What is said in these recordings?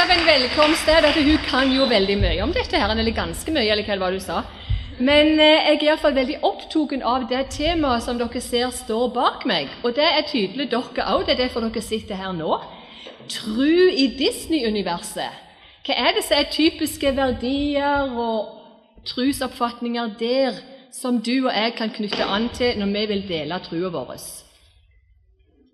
av en velkomst der. at Hun kan jo veldig mye om dette, her, eller ganske mye, eller hva du sa. Men eh, jeg er iallfall veldig opptatt av det temaet som dere ser står bak meg. Og det er tydelig dere òg, det er derfor dere sitter her nå. Tru i Disney-universet. Hva er det som er typiske verdier og trusoppfatninger der som du og jeg kan knytte an til når vi vil dele trua vår?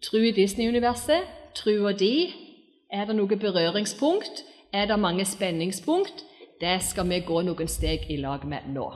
Tru i Disney-universet, trua di, er det noe berøringspunkt? Er det mange spenningspunkt? Det skal vi gå noen steg i lag med nå.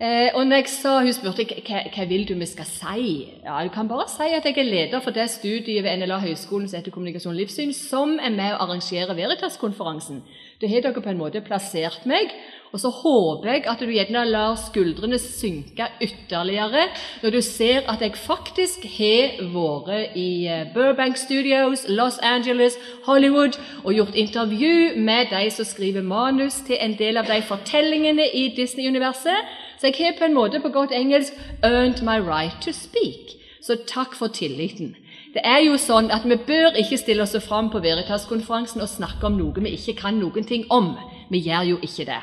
Eh, og jeg sa, Hun spurte hva, vil du vi skal si. Ja, Du kan bare si at jeg er leder for det studiet ved NLA Høgskolen som heter Kommunikasjon og livssyn, som er med å arrangere Veritas-konferansen. Da har dere på en måte plassert meg, og så håper jeg at du gjerne lar skuldrene synke ytterligere når du ser at jeg faktisk har vært i eh, Burbank Studios, Los Angeles, Hollywood og gjort intervju med de som skriver manus til en del av de fortellingene i Disney-universet så jeg har på en måte på godt engelsk 'earned my right to speak'. Så takk for tilliten. Det er jo sånn at Vi bør ikke stille oss fram på Veritas-konferansen og snakke om noe vi ikke kan noen ting om. Vi gjør jo ikke det.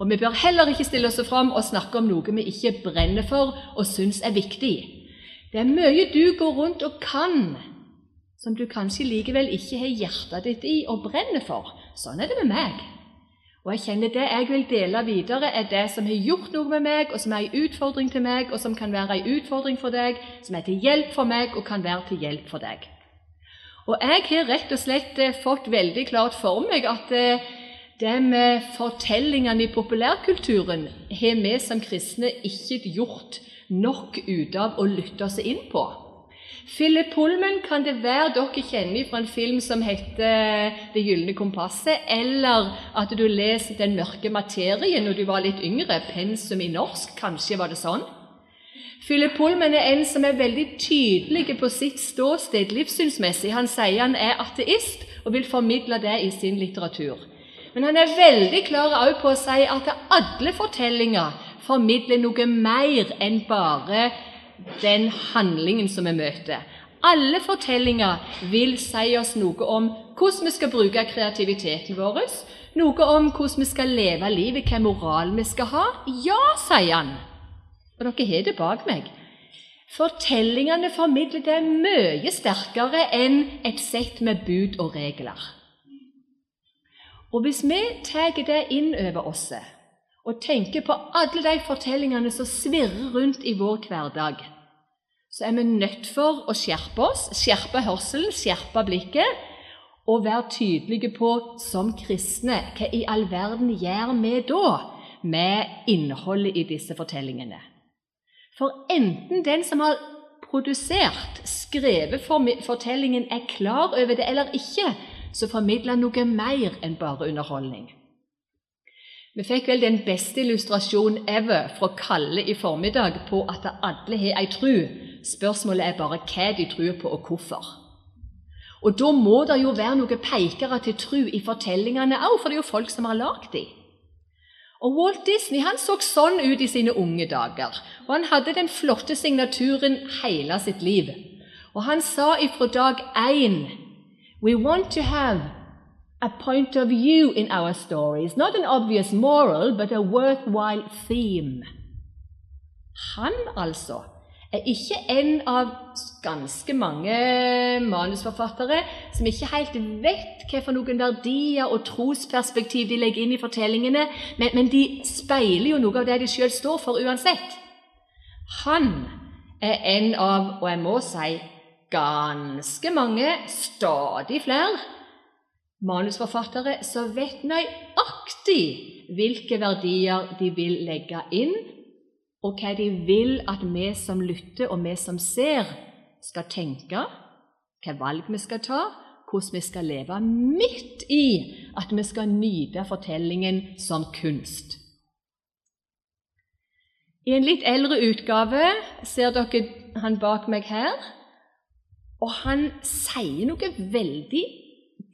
Og vi bør heller ikke stille oss fram og snakke om noe vi ikke brenner for og syns er viktig. Det er mye du går rundt og kan, som du kanskje likevel ikke har hjertet ditt i og brenner for. Sånn er det med meg. Og jeg kjenner det jeg vil dele videre, er det som har gjort noe med meg, og som er en utfordring til meg, og som kan være en utfordring for deg, som er til hjelp for meg og kan være til hjelp for deg. Og jeg har rett og slett eh, fått veldig klart for meg at eh, det med fortellingene i populærkulturen har vi som kristne ikke gjort nok ut av å lytte oss inn på. Philip Pullman kan det være dere kjenner fra en film som heter 'Det gylne kompasset', eller at du leser 'Den mørke materien' når du var litt yngre. Pensum i norsk, kanskje var det sånn. Philip Pullman er en som er veldig tydelig på sitt ståsted livssynsmessig. Han sier han er ateist og vil formidle det i sin litteratur. Men han er veldig klar også på å si at alle fortellinger formidler noe mer enn bare den handlingen som vi møter. Alle fortellinger vil si oss noe om hvordan vi skal bruke kreativiteten vår, noe om hvordan vi skal leve livet, hvilken moral vi skal ha. Ja, sier han. Og dere har det bak meg. Fortellingene formidler det mye sterkere enn et sett med bud og regler. Og hvis vi tar det inn over oss og tenker på alle de fortellingene som svirrer rundt i vår hverdag, så er vi nødt for å skjerpe oss, skjerpe hørselen, skjerpe blikket og være tydelige på som kristne hva i all verden gjør vi da med innholdet i disse fortellingene? For enten den som har produsert, skrevet fortellingen, er klar over det eller ikke, så formidler noe mer enn bare underholdning. Vi fikk vel den beste illustrasjonen ever fra Kalle i formiddag på at alle har ei tru. Spørsmålet er bare hva de tror på, og hvorfor. Og da må det jo være noen pekere til tru i fortellingene òg, for det er jo folk som har lagd dem. Og Walt Disney han så sånn ut i sine unge dager, og han hadde den flotte signaturen hele sitt liv. Og han sa ifra dag én We want to have a point of view in our stories, not an obvious moral, but a worthwhile theme. Han, altså, er ikke en av ganske mange manusforfattere som ikke helt vet hva for noen verdier og trosperspektiv de legger inn i fortellingene, men, men de speiler jo noe av det de sjøl står for uansett. Han er en av, og jeg må si ganske mange, stadig flere, manusforfattere som vet nøyaktig hvilke verdier de vil legge inn, og hva de vil at vi som lytter og vi som ser, skal tenke, hva valg vi skal ta, hvordan vi skal leve, midt i at vi skal nyte fortellingen som kunst. I en litt eldre utgave ser dere han bak meg her, og han sier noe veldig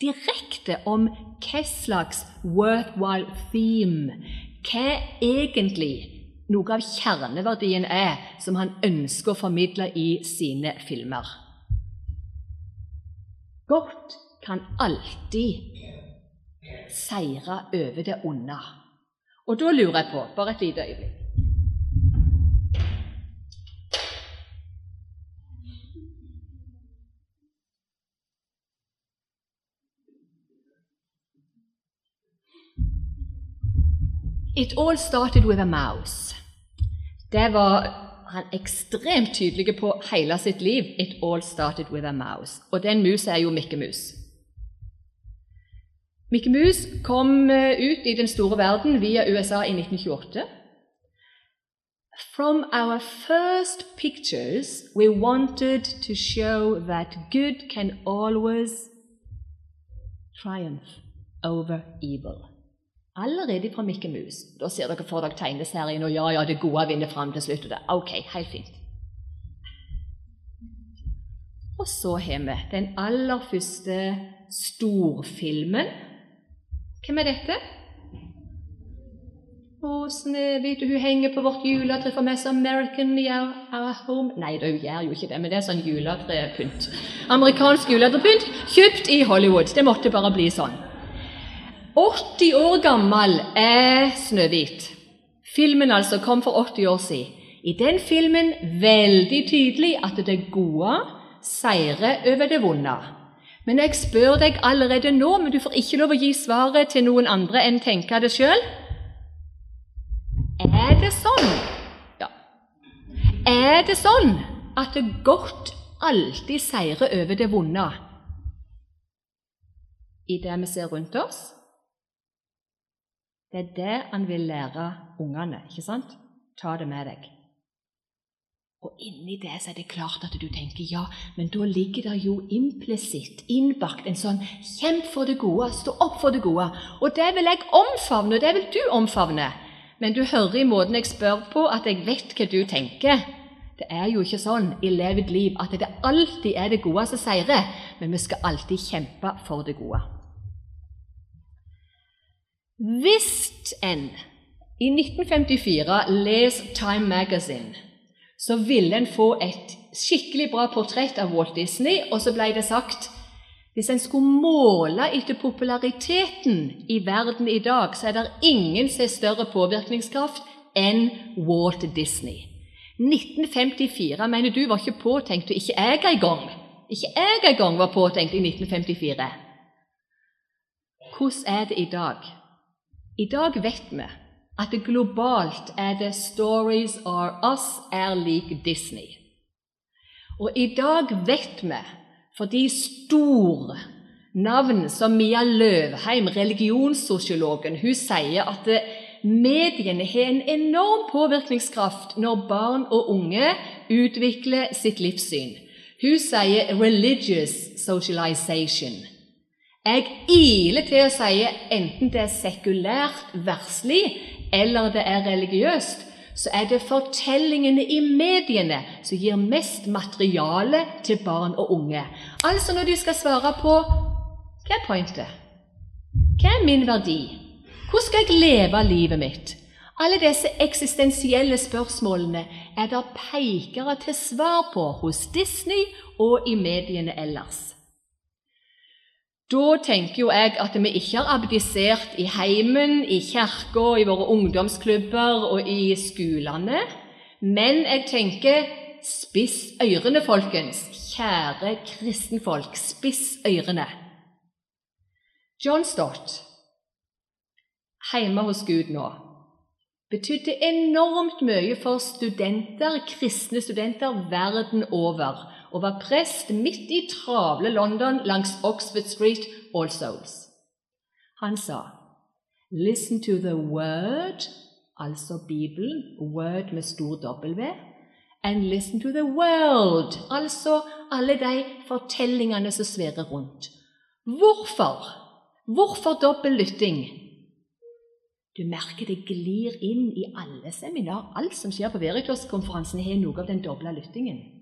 direkte om hva slags worthwhile theme, hva egentlig noe av kjerneverdien er som han ønsker å formidle i sine filmer. Godt kan alltid seire over det onde. Og da lurer jeg på Bare et lite øyeblikk. It all started with a mouse. Det var han ekstremt tydelig på hele sitt liv. It all started with a mouse. Og den mus er jo Mikke Mus. Mikke Mus kom eh, ut i den store verden via USA i 1928. From our first pictures, we wanted to show that good can always triumph over evil. Allerede fra Mikke Mus. Da ser dere for dere tegneserien, og ja, ja, det gode vinner fram til slutt. og det. Ok, helt fint. Og så har vi den aller første storfilmen. Hvem er dette? Å, Snehvit, hun henger på vårt juletre for Mess American i our, our home Nei, hun gjør jo ikke det, men det er sånn juletrepynt. Amerikansk juletrepynt kjøpt i Hollywood. Det måtte bare bli sånn. 80 år gammel er Snøhvit. Filmen altså kom for 80 år siden. I den filmen veldig tydelig at det gode seirer over det vonde. Men jeg spør deg allerede nå, men du får ikke lov å gi svaret til noen andre enn tenke det sjøl. Er det sånn ja. Er det sånn at det godt alltid seirer over det vonde i det vi ser rundt oss? Det er det han vil lære ungene. ikke sant? Ta det med deg. Og inni det så er det klart at du tenker ja, men da ligger det jo implisitt, innbakt, en sånn kjemp for det gode, stå opp for det gode. Og det vil jeg omfavne, og det vil du omfavne. Men du hører i måten jeg spør på, at jeg vet hva du tenker. Det er jo ikke sånn i levd liv at det alltid er det gode som seirer, men vi skal alltid kjempe for det gode. Hvis en i 1954 leser Time Magazine, så ville en få et skikkelig bra portrett av Walt Disney, og så ble det sagt hvis en skulle måle etter populariteten i verden i dag, så er det ingen som har større påvirkningskraft enn Walt Disney. 1954 mener du var ikke påtenkt, og ikke jeg engang. Ikke jeg engang var påtenkt i 1954. Hvordan er det i dag? I dag vet vi at det globalt er det 'Stories are us' er lik Disney. Og i dag vet vi, fordi store navn som Mia Løvheim, religionssosiologen, hun sier at mediene har en enorm påvirkningskraft når barn og unge utvikler sitt livssyn. Hun sier 'religious socialization'. Jeg iler til å si enten det er sekulært, verslig, eller det er religiøst, så er det fortellingene i mediene som gir mest materiale til barn og unge. Altså når de skal svare på hva er pointet? Hva er min verdi? Hvordan skal jeg leve livet mitt? Alle disse eksistensielle spørsmålene er det pekere til svar på hos Disney og i mediene ellers. Da tenker jo jeg at vi ikke har abdisert i heimen, i kirka, i våre ungdomsklubber og i skolene. Men jeg tenker spiss ørene, folkens. Kjære kristenfolk, spiss ørene. John Stott, hjemme hos Gud nå, betydde enormt mye for studenter, kristne studenter verden over og var prest midt i travle London langs Oxford Street, All Souls. Han sa, 'Listen to the word', altså Bibelen, word med stor W, 'and listen to the world', altså alle de fortellingene som sverer rundt. Hvorfor? Hvorfor dobbel lytting? Du merker det glir inn i alle seminar. Alt som skjer på Veritas-konferansen, har noe av den doble lyttingen.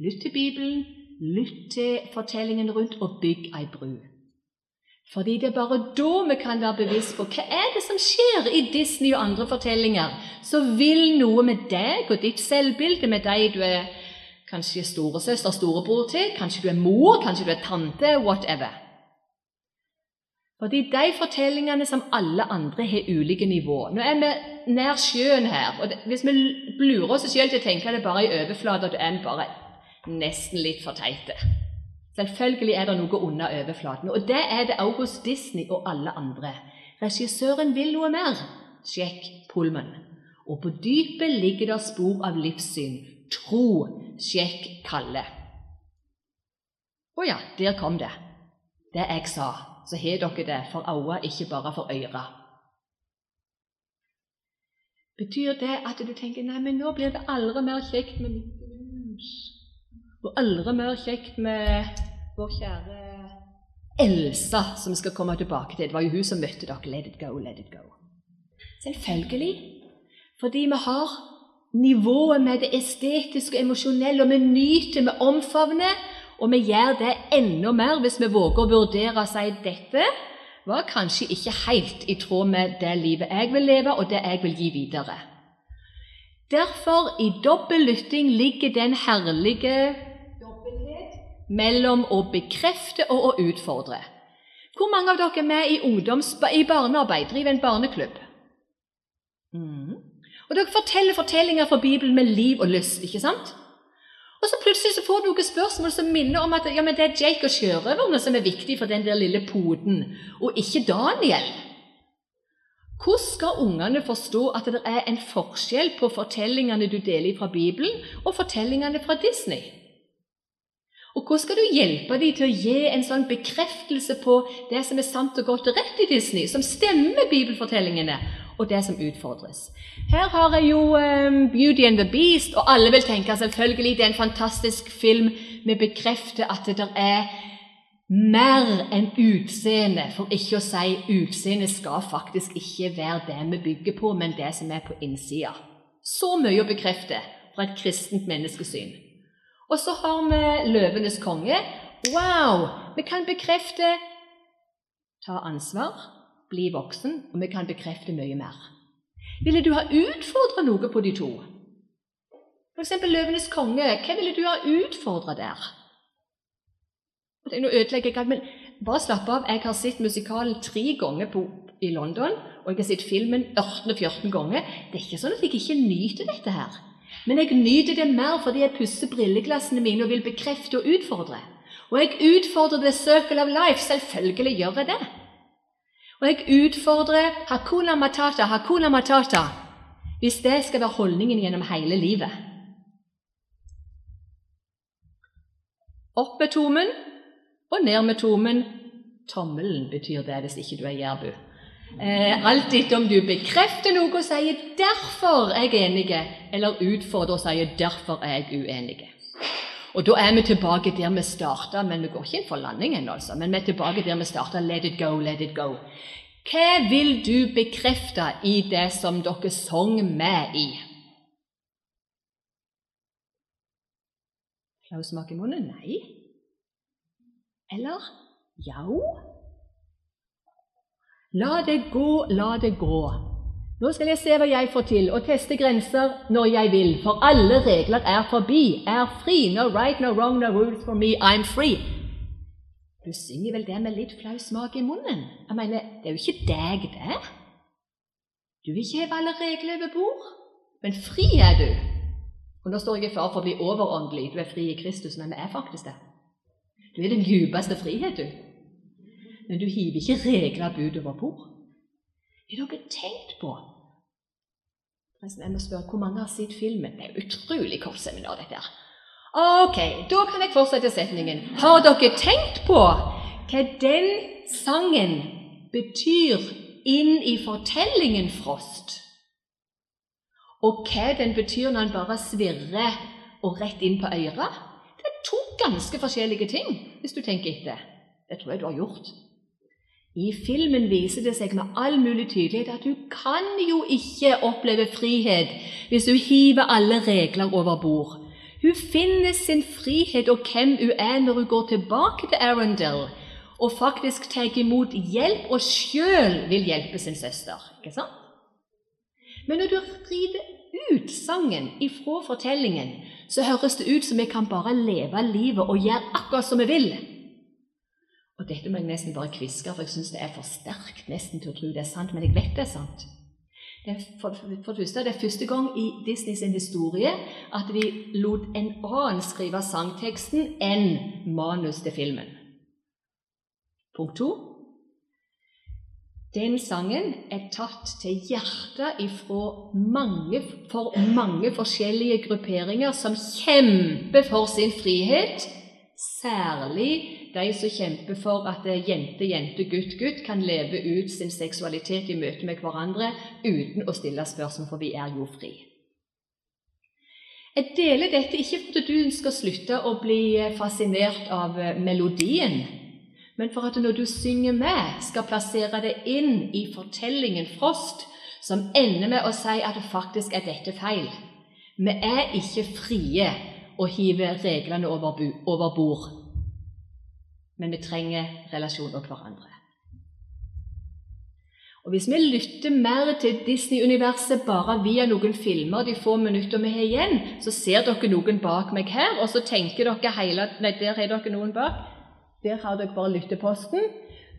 Lytt til Bibelen, lytt til fortellingen rundt, og bygg ei bru. Fordi det er bare da vi kan være bevisst på hva er det som skjer i Disney og andre fortellinger som vil noe med deg og ditt selvbilde, med deg du er kanskje storesøster, storebror til, kanskje du er mor, kanskje du er tante, whatever. Fordi de fortellingene som alle andre har ulike nivå. Nå er vi nær sjøen her. og Hvis vi lurer oss selv til å tenke det bare i overflata, da er vi bare nesten litt for teite. Selvfølgelig er det noe under overflaten, og det er det også hos Disney og alle andre. Regissøren vil noe mer. Sjekk Pullman. Og på dypet ligger det spor av livssyn. Tro. Sjekk Kalle. Å ja, der kom det. Det jeg sa så har dere det for øyne, ikke bare for øyra. Betyr det at du tenker nei, men nå blir det aldri mer kjekt med mitt Mus? Og aldri mer kjekt med vår kjære Elsa, som skal komme tilbake til. Det var jo hun som møtte dere. Let it go, let it go. Selvfølgelig. Fordi vi har nivået med det estetiske og emosjonelle, og vi nyter, vi omfavner, og vi gjør det enda mer hvis vi våger å vurdere og si dette var kanskje ikke helt i tråd med det livet jeg vil leve, og det jeg vil gi videre. Derfor, i dobbel lytting, ligger den herlige mellom å bekrefte og å utfordre. Hvor mange av dere er med i, ungdoms, i barnearbeid, driver en barneklubb? Mm. Og Dere forteller fortellinger fra Bibelen med liv og lyst, ikke sant? Og så plutselig så får du noen spørsmål som minner om at ja, men det er Jake og sjørøverne som er viktig for den der lille poden, og ikke Daniel. Hvordan skal ungene forstå at det er en forskjell på fortellingene du deler fra Bibelen, og fortellingene fra Disney? Hvordan skal du hjelpe dem til å gi en sånn bekreftelse på det som er sant og godt og rett i Disney, som stemmer bibelfortellingene, og det som utfordres. Her har jeg jo um, 'Beauty and the Beast', og alle vil tenke selvfølgelig det er en fantastisk film. Vi bekrefter at det er mer enn utseende, for ikke å si utseende skal faktisk ikke være det vi bygger på, men det som er på innsida. Så mye å bekrefte fra et kristent menneskesyn. Og så har vi 'Løvenes konge'. Wow! Vi kan bekrefte ta ansvar, bli voksen, og vi kan bekrefte mye mer. Ville du ha utfordra noe på de to? F.eks. 'Løvenes konge'. Hva ville du ha utfordra der? Nå ødelegger jeg men bare slapp av. Jeg har sett musikalen tre ganger på, i London, og jeg har sett filmen 18 14 ganger. Det er ikke sånn at jeg ikke nyter dette her. Men jeg nyter det mer fordi jeg pusser brilleglassene mine og vil bekrefte og utfordre. Og jeg utfordrer The Circle of Life. Selvfølgelig gjør jeg det. Og jeg utfordrer hakuna matata, hakuna matata, hvis det skal være holdningen gjennom hele livet. Opp med tomen og ned med tomen. Tommelen betyr det hvis ikke du er jærbu. Eh, alt etter om du bekrefter noe og sier 'derfor er jeg enig', eller utfordrer og sier 'derfor er jeg uenig'. Og Da er vi tilbake der vi starta, men vi går ikke inn for landing ennå. Altså. Men vi er tilbake der vi starta. Let it go, let it go. Hva vil du bekrefte i det som dere sang med i? Klausmak i munnen? Nei. Eller jau? La det gå, la det gå. Nå skal jeg se hva jeg får til, og teste grenser når jeg vil, for alle regler er forbi, er fri. No right, no wrong, no rules for me, I'm free. Du synger vel det med litt flau smak i munnen? Jeg mener, Det er jo ikke deg, det. Du vil ikke heve alle regler over bord, men fri er du. Og Nå står jeg i fare for å bli overåndelig. Du er fri i Kristus, men vi er faktisk det. Du er den djupeste frihet, du. Men du hiver ikke regler bud over bord. Har dere tenkt på jeg må spørre, Hvor mange har sett filmen? Det er utrolig kort seminar, dette her. Ok, da kan jeg fortsette setningen. Har dere tenkt på hva den sangen betyr inn i fortellingen Frost? Og hva den betyr når den bare svirrer og rett inn på øret? Det er to ganske forskjellige ting, hvis du tenker etter. Det tror jeg du har gjort. I filmen viser det seg med all mulig tydelighet at du kan jo ikke oppleve frihet hvis du hiver alle regler over bord. Hun finner sin frihet og hvem hun er når hun går tilbake til Arendelle og faktisk tar imot hjelp og sjøl vil hjelpe sin søster. Ikke sant? Men når du river ut sangen ifra fortellingen, så høres det ut som vi kan bare leve livet og gjøre akkurat som vi vil. Og dette må jeg nesten bare kviske, for jeg syns det er for sterkt nesten til å tro det er sant, men jeg vet det er sant. Det er for, for det første det er første gang i Disney sin historie at de lot en annen skrive sangteksten enn manus til filmen. Punkt to den sangen er tatt til hjertet ifra mange, for mange forskjellige grupperinger som kjemper for sin frihet, særlig de som kjemper for at jente, jente, gutt, gutt kan leve ut sin seksualitet i møte med hverandre uten å stille spørsmål, for vi er jo fri. Jeg deler dette ikke fordi du skal slutte å bli fascinert av melodien, men for at når du synger med, skal plassere det inn i fortellingen Frost, som ender med å si at det faktisk er dette feil. Vi er ikke frie å hive reglene over, over bord, men vi trenger relasjon til hverandre. Og Hvis vi lytter mer til Disney-universet bare via noen filmer de få minutter vi har igjen, så ser dere noen bak meg her, og så tenker dere hele Nei, der har dere noen bak. Der har dere bare lytteposten.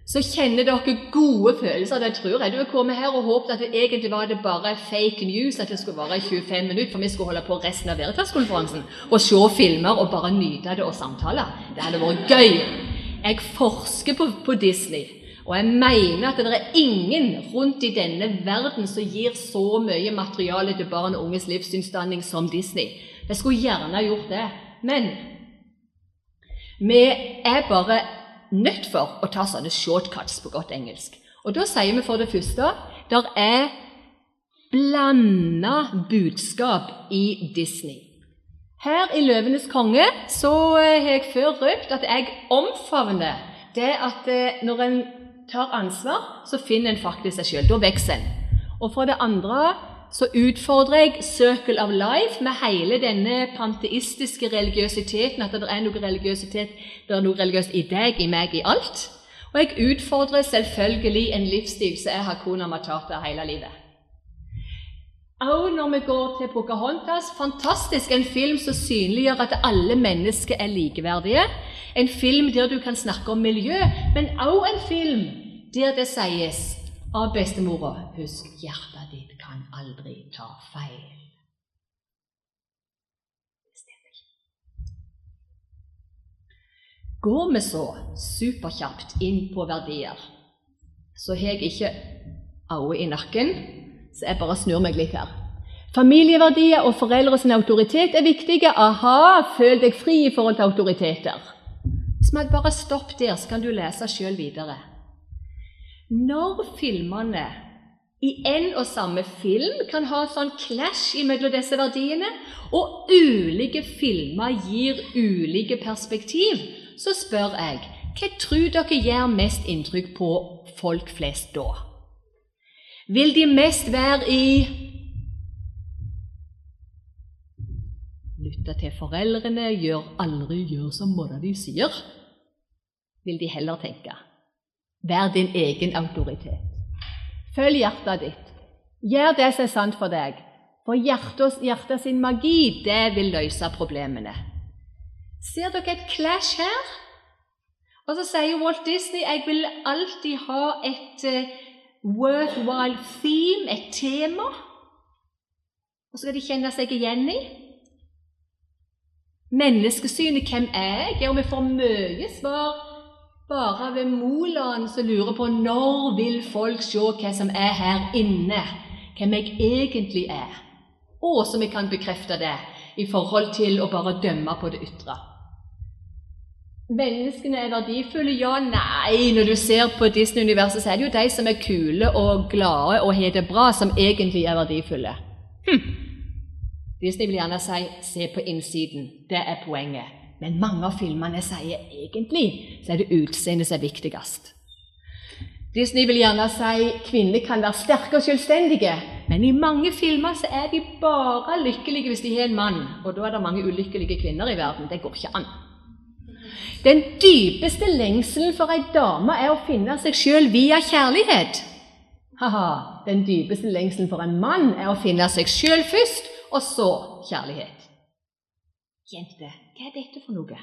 Så kjenner dere gode følelser. Det tror jeg. Du har kommet her og håpet at det egentlig var det bare fake news, at det skulle være 25 minutter, for vi skulle holde på resten av Veritas-konferansen og se filmer og bare nyte det og samtale. Det hadde vært gøy. Jeg forsker på, på Disney. Og jeg mener at det er ingen rundt i denne verden som gir så mye materiale til barn og unges livssynsdanning som Disney. Jeg skulle gjerne gjort det. Men vi er bare nødt for å ta sånne shortcuts på godt engelsk. Og da sier vi for det første der er blanda budskap i Disney. Her i 'Løvenes konge' så har jeg før røpt at jeg omfavner det at eh, når en tar ansvar, så finner en faktisk seg sjøl. Da vokser en. Og for det andre så utfordrer jeg Circle of Life med hele denne panteistiske religiøsiteten, at det er noe religiøsitet, det er noe religiøst i deg, i meg, i alt. Og jeg utfordrer selvfølgelig en livsstil som er Hakuna Matata hele livet. Og når vi går til Pocahontas, fantastisk, en film som synliggjør at alle mennesker er likeverdige. En film der du kan snakke om miljø, men også en film der det sies av bestemora Husk, hjertet ditt kan aldri ta feil. Går vi så superkjapt inn på verdier, så har jeg ikke øye i nakken, så jeg bare snur meg litt her. Familieverdier og foreldres autoritet er viktige. Aha, føl deg fri i forhold til autoriteter. Hvis jeg bare stopp der, så kan du lese sjøl videre. Når filmene i en og samme film kan ha sånn clash mellom disse verdiene, og ulike filmer gir ulike perspektiv, så spør jeg hva tror dere gjør mest inntrykk på folk flest da? Vil de mest være i Lytte til foreldrene, gjør aldri gjør som mora di sier, vil de heller tenke. Vær din egen autoritet. Følg hjertet ditt. Gjør det som er sant for deg. For hjertet, hjertet sin magi, det vil løse problemene. Ser dere et clash her? Og så sier Walt Disney jeg vil alltid ha et uh, worthwhile theme, et tema. Og så skal de kjenne seg igjen i. Menneskesynet, hvem er jeg? Og vi får mye svar bare ved Moland som lurer på når vil folk se hva som er her inne, hvem jeg egentlig er, og så vi kan bekrefte det i forhold til å bare dømme på det ytre. Menneskene er verdifulle? Ja, nei. Når du ser på Disney-universet, så er det jo de som er kule og glade og har det bra, som egentlig er verdifulle. Hm. Disney vil gjerne si 'se på innsiden'. Det er poenget. Men mange av filmene sier egentlig så er det utseendet som er viktigst. Disney vil gjerne si kvinner kan være sterke og selvstendige, men i mange filmer så er de bare lykkelige hvis de har en mann. Og da er det mange ulykkelige kvinner i verden. Det går ikke an. Den dypeste lengselen for ei dame er å finne seg sjøl via kjærlighet. Ha-ha. Den dypeste lengselen for en mann er å finne seg sjøl først, og så kjærlighet. Jente, hva er dette for noe?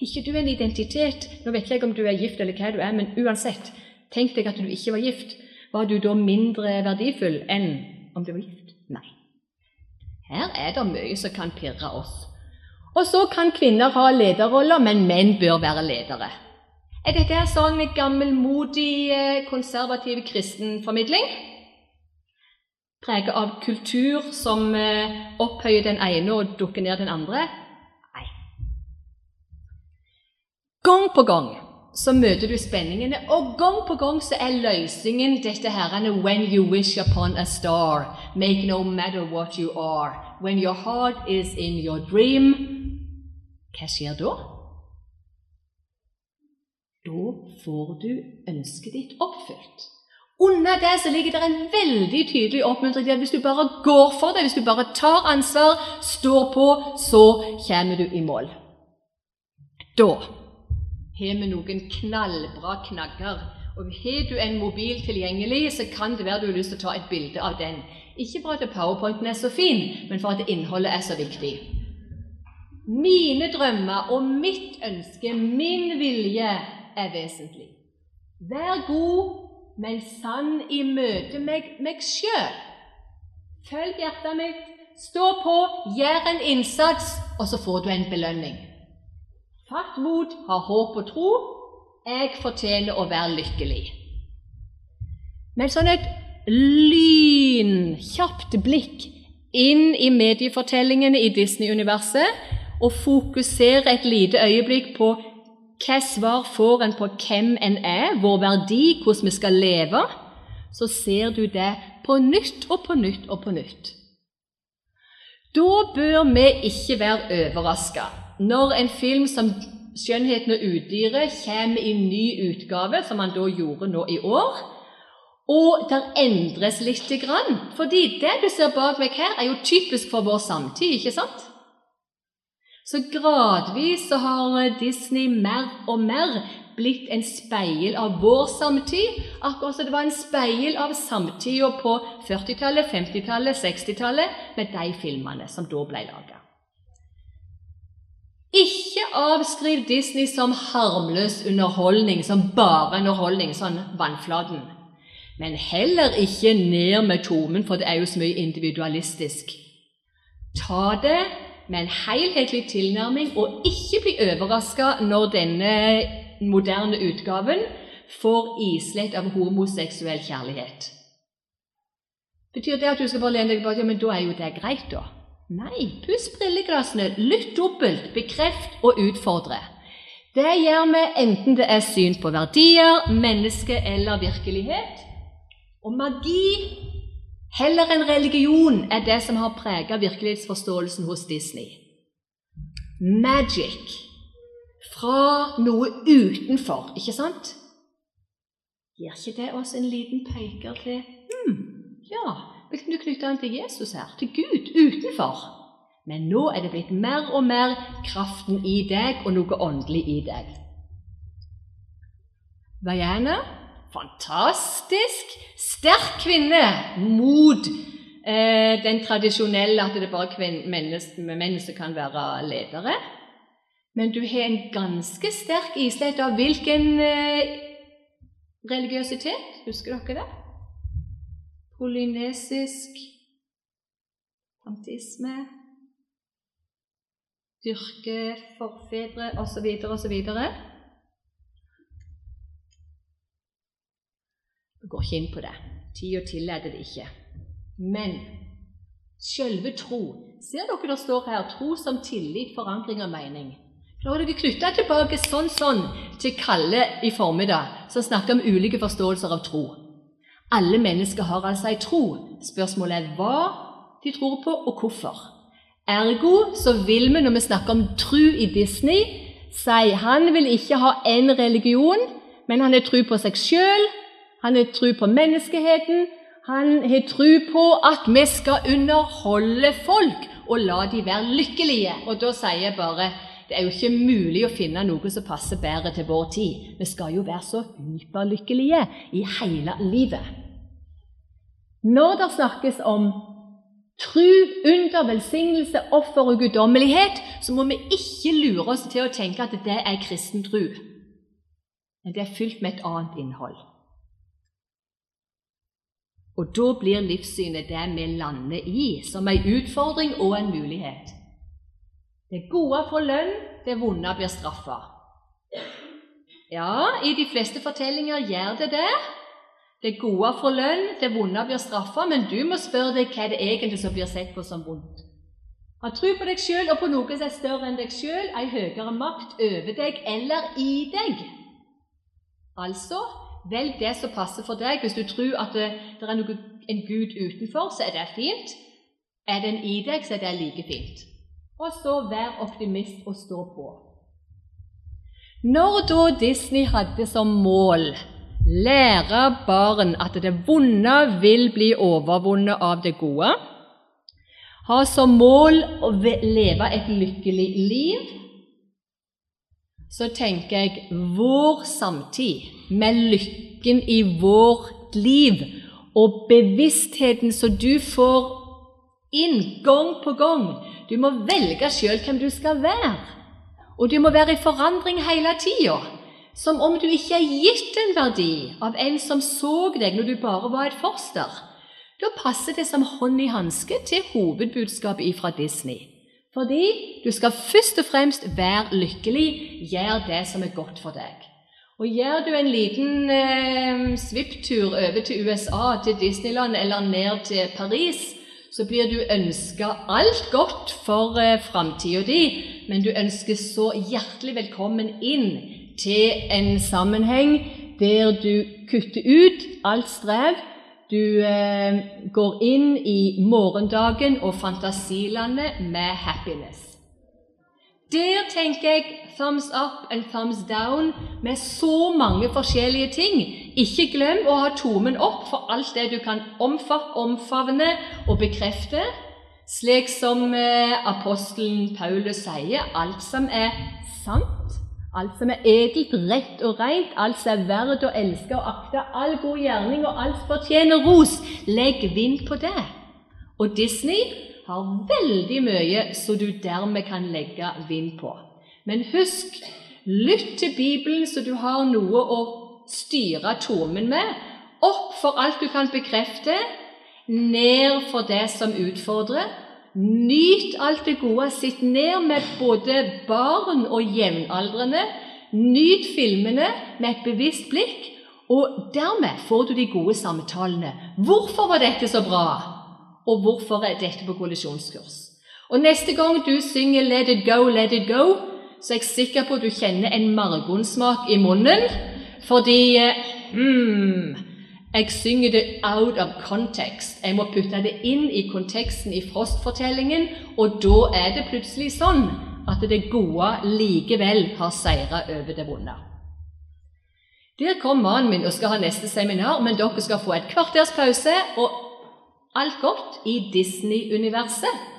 ikke du en identitet? Nå vet jeg ikke om du er gift eller hva du er, men uansett, tenk deg at du ikke var gift. Var du da mindre verdifull enn om du var gift? Nei. Her er det mye som kan pirre oss. Og så kan kvinner ha lederroller, men menn bør være ledere. Er dette sånn gammelmodig, eh, konservativ kristenformidling? Preget av kultur som eh, opphøyer den ene og dukker ned den andre? Nei. Gang på gang så møter du spenningene, og gang på gang så er løsningen dette herrene When you wish upon a star, make no matter what you are. When your heart is in your dream. Hva skjer da? Da får du ønsket ditt oppfylt. Under det så ligger det en veldig tydelig oppmuntring hvis du bare går for det, hvis du bare tar ansvar, står på, så kommer du i mål. Da har vi noen knallbra knagger. Og Har du en mobil tilgjengelig, så kan det være du har lyst til å ta et bilde av den. Ikke for at powerpointen er så fin, men for at innholdet er så viktig. Mine drømmer og mitt ønske, min vilje, er vesentlig. Vær god, men sann i møte med meg sjøl. Følg hjertet mitt, stå på, gjør en innsats, og så får du en belønning. Fatt mot, ha håp og tro. Jeg fortjener å være lykkelig. Med sånn et lynkjapt blikk inn i mediefortellingene i Disney-universet og fokusere et lite øyeblikk på hva svar får en på hvem en er, vår verdi, hvordan vi skal leve, så ser du det på nytt og på nytt og på nytt. Da bør vi ikke være overraska når en film som 'Skjønnheten og udyret' kommer i ny utgave, som han da gjorde nå i år, og det endres lite grann. Fordi det du ser bak meg her, er jo typisk for vår samtid, ikke sant? Så gradvis så har Disney mer og mer blitt en speil av vår samtid, akkurat som det var en speil av samtida på 40-tallet, 50-tallet, 60-tallet, med de filmene som da ble laga. Ikke avskriv Disney som harmløs underholdning, som bare underholdning, sånn vannflaten. Men heller ikke ned med tomen, for det er jo så mye individualistisk. Ta det med en helhetlig tilnærming, og ikke bli overraska når denne moderne utgaven får islett av homoseksuell kjærlighet. Betyr det at du skal bare lene deg tilbake? Ja, men da er jo det greit, da. Nei, puss brilleglassene, lytt dobbelt, bekreft og utfordre. Det gjør vi enten det er syn på verdier, menneske eller virkelighet. Og magi, heller enn religion, er det som har preget virkelighetsforståelsen hos Disney. Magic fra noe utenfor, ikke sant? Gir ikke det oss en liten peker til hmm, ja, vi kan knytte an til Jesus her, til Gud utenfor. Men nå er det blitt mer og mer kraften i deg og noe åndelig i deg. Vaiana, fantastisk! Sterk kvinne mot eh, den tradisjonelle at det er bare menn som kan være ledere. Men du har en ganske sterk islett av hvilken eh, religiøsitet? Husker dere det? polynesisk Fantisme dyrke forfedre osv. osv. Jeg går ikke inn på det. Tida tillater det ikke. Men selve tro Ser dere det står her 'tro som tillit, forankring og mening'? Klarer dere knytte tilbake sånn sånn til Kalle i formiddag, som snakket om ulike forståelser av tro? Alle mennesker har altså ei tro. Spørsmålet er hva de tror på, og hvorfor. Ergo så vil vi, når vi snakker om tro i Disney, si han vil ikke ha én religion, men han har tro på seg sjøl, han har tro på menneskeheten, han har tro på at vi skal underholde folk og la de være lykkelige. Og da sier jeg bare det er jo ikke mulig å finne noe som passer bedre til vår tid. Vi skal jo være så hyperlykkelige i hele livet. Når det snakkes om tru, under, velsignelse, offer og guddommelighet, så må vi ikke lure oss til å tenke at det er kristen tru. Men det er fylt med et annet innhold. Og da blir livssynet det vi lander i, som en utfordring og en mulighet. Det gode får lønn, det vonde blir straffa. Ja, i de fleste fortellinger gjør det det. Det gode får lønn, det vonde blir straffa, men du må spørre deg hva det egentlig som blir sett på som vondt. Ha tro på deg sjøl og på noe som er større enn deg sjøl, ei høyere makt over deg eller i deg. Altså, velg det som passer for deg. Hvis du tror at det, det er noe, en Gud utenfor, så er det fint. Er det en i deg, så er det like fint. Og så vær optimist og stå på. Når da Disney hadde som mål lære barn at det vonde vil bli overvunnet av det gode, ha som mål å leve et lykkelig liv, så tenker jeg vår samtid, med lykken i vårt liv og bevisstheten som du får inn gang på gang Du må velge sjøl hvem du skal være. Og du må være i forandring hele tida, som om du ikke er gitt en verdi av en som så deg når du bare var et foster. Da passer det som hånd i hanske til hovedbudskapet fra Disney. Fordi du skal først og fremst være lykkelig, gjør det som er godt for deg. Og Gjør du en liten eh, svipptur over til USA, til Disneyland eller ned til Paris, så blir du ønska alt godt for eh, framtida di, men du ønskes så hjertelig velkommen inn til en sammenheng der du kutter ut alt strev. Du eh, går inn i morgendagen og fantasilandet med happiness. Der tenker jeg thumbs up and thumbs down med så mange forskjellige ting. Ikke glem å ha tomen opp for alt det du kan omfavne og bekrefte. Slik som eh, apostelen Paulus sier, alt som er sant, alt som er edelt, rett og rent, alt som er verdt å elske og akte, all god gjerning og alt som fortjener ros, legg vind på det. Og Disney har veldig mye som du dermed kan legge vind på. Men husk, lytt til Bibelen så du har noe å styre tomen med. Opp for alt du kan bekrefte, ned for det som utfordrer. Nyt alt det gode. Sitt ned med både barn og jevnaldrende. Nyt filmene med et bevisst blikk, og dermed får du de gode samtalene. 'Hvorfor var dette så bra?' og hvorfor er dette på kollisjonskurs. Og Neste gang du synger 'Let it go, let it go', så er jeg sikker på at du kjenner en margonsmak i munnen, fordi mm, jeg synger det out of context. Jeg må putte det inn i konteksten i Frost-fortellingen, og da er det plutselig sånn at det gode likevel har seira over det vonde. Der kom mannen min og skal ha neste seminar, men dere skal få et kvarters pause. og alt godt i Disney-universet.